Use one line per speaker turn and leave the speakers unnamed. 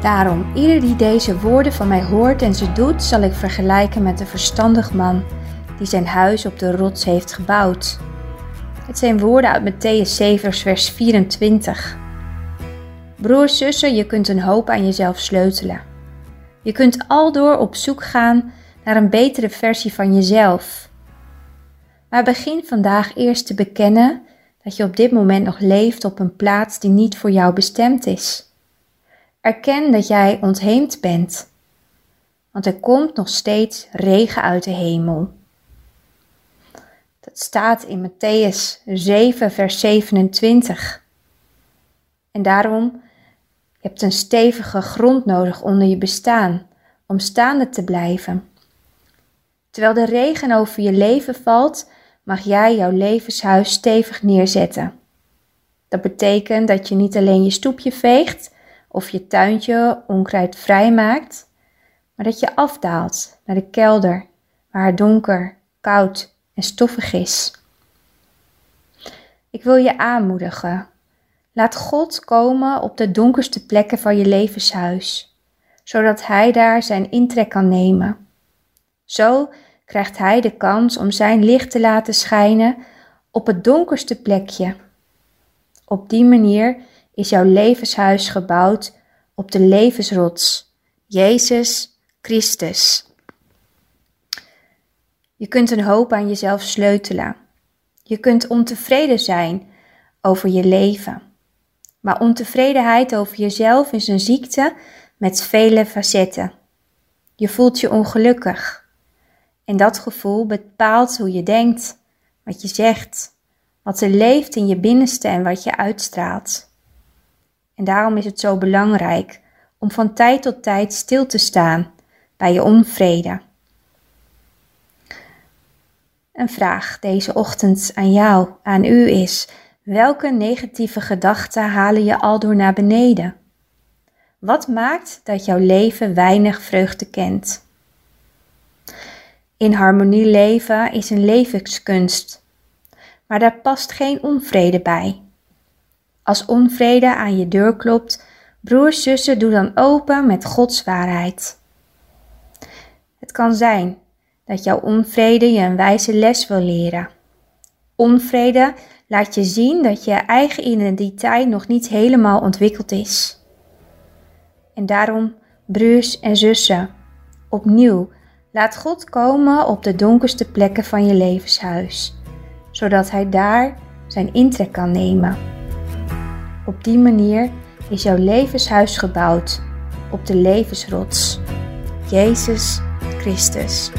Daarom, ieder die deze woorden van mij hoort en ze doet, zal ik vergelijken met een verstandig man die zijn huis op de rots heeft gebouwd. Het zijn woorden uit Matthäus 7, vers 24. Broers, zussen, je kunt een hoop aan jezelf sleutelen. Je kunt aldoor op zoek gaan naar een betere versie van jezelf. Maar begin vandaag eerst te bekennen dat je op dit moment nog leeft op een plaats die niet voor jou bestemd is. Erken dat jij ontheemd bent, want er komt nog steeds regen uit de hemel. Dat staat in Matthäus 7, vers 27. En daarom, je hebt een stevige grond nodig onder je bestaan om staande te blijven. Terwijl de regen over je leven valt, mag jij jouw levenshuis stevig neerzetten. Dat betekent dat je niet alleen je stoepje veegt of je tuintje onkruid vrijmaakt, maar dat je afdaalt naar de kelder waar het donker, koud en stoffig is. Ik wil je aanmoedigen. Laat God komen op de donkerste plekken van je levenshuis, zodat Hij daar zijn intrek kan nemen. Zo krijgt Hij de kans om Zijn licht te laten schijnen op het donkerste plekje. Op die manier is jouw levenshuis gebouwd op de levensrots, Jezus Christus. Je kunt een hoop aan jezelf sleutelen. Je kunt ontevreden zijn over je leven. Maar ontevredenheid over jezelf is een ziekte met vele facetten. Je voelt je ongelukkig. En dat gevoel bepaalt hoe je denkt, wat je zegt, wat er leeft in je binnenste en wat je uitstraalt. En daarom is het zo belangrijk om van tijd tot tijd stil te staan bij je onvrede. Een vraag deze ochtend aan jou, aan u is: welke negatieve gedachten halen je aldoor naar beneden? Wat maakt dat jouw leven weinig vreugde kent? In harmonie leven is een levenskunst, maar daar past geen onvrede bij. Als onvrede aan je deur klopt, broers, zussen, doe dan open met Gods waarheid. Het kan zijn dat jouw onvrede je een wijze les wil leren. Onvrede laat je zien dat je eigen identiteit nog niet helemaal ontwikkeld is. En daarom, broers en zussen, opnieuw, laat God komen op de donkerste plekken van je levenshuis, zodat Hij daar zijn intrek kan nemen. Op die manier is jouw levenshuis gebouwd op de levensrots, Jezus Christus.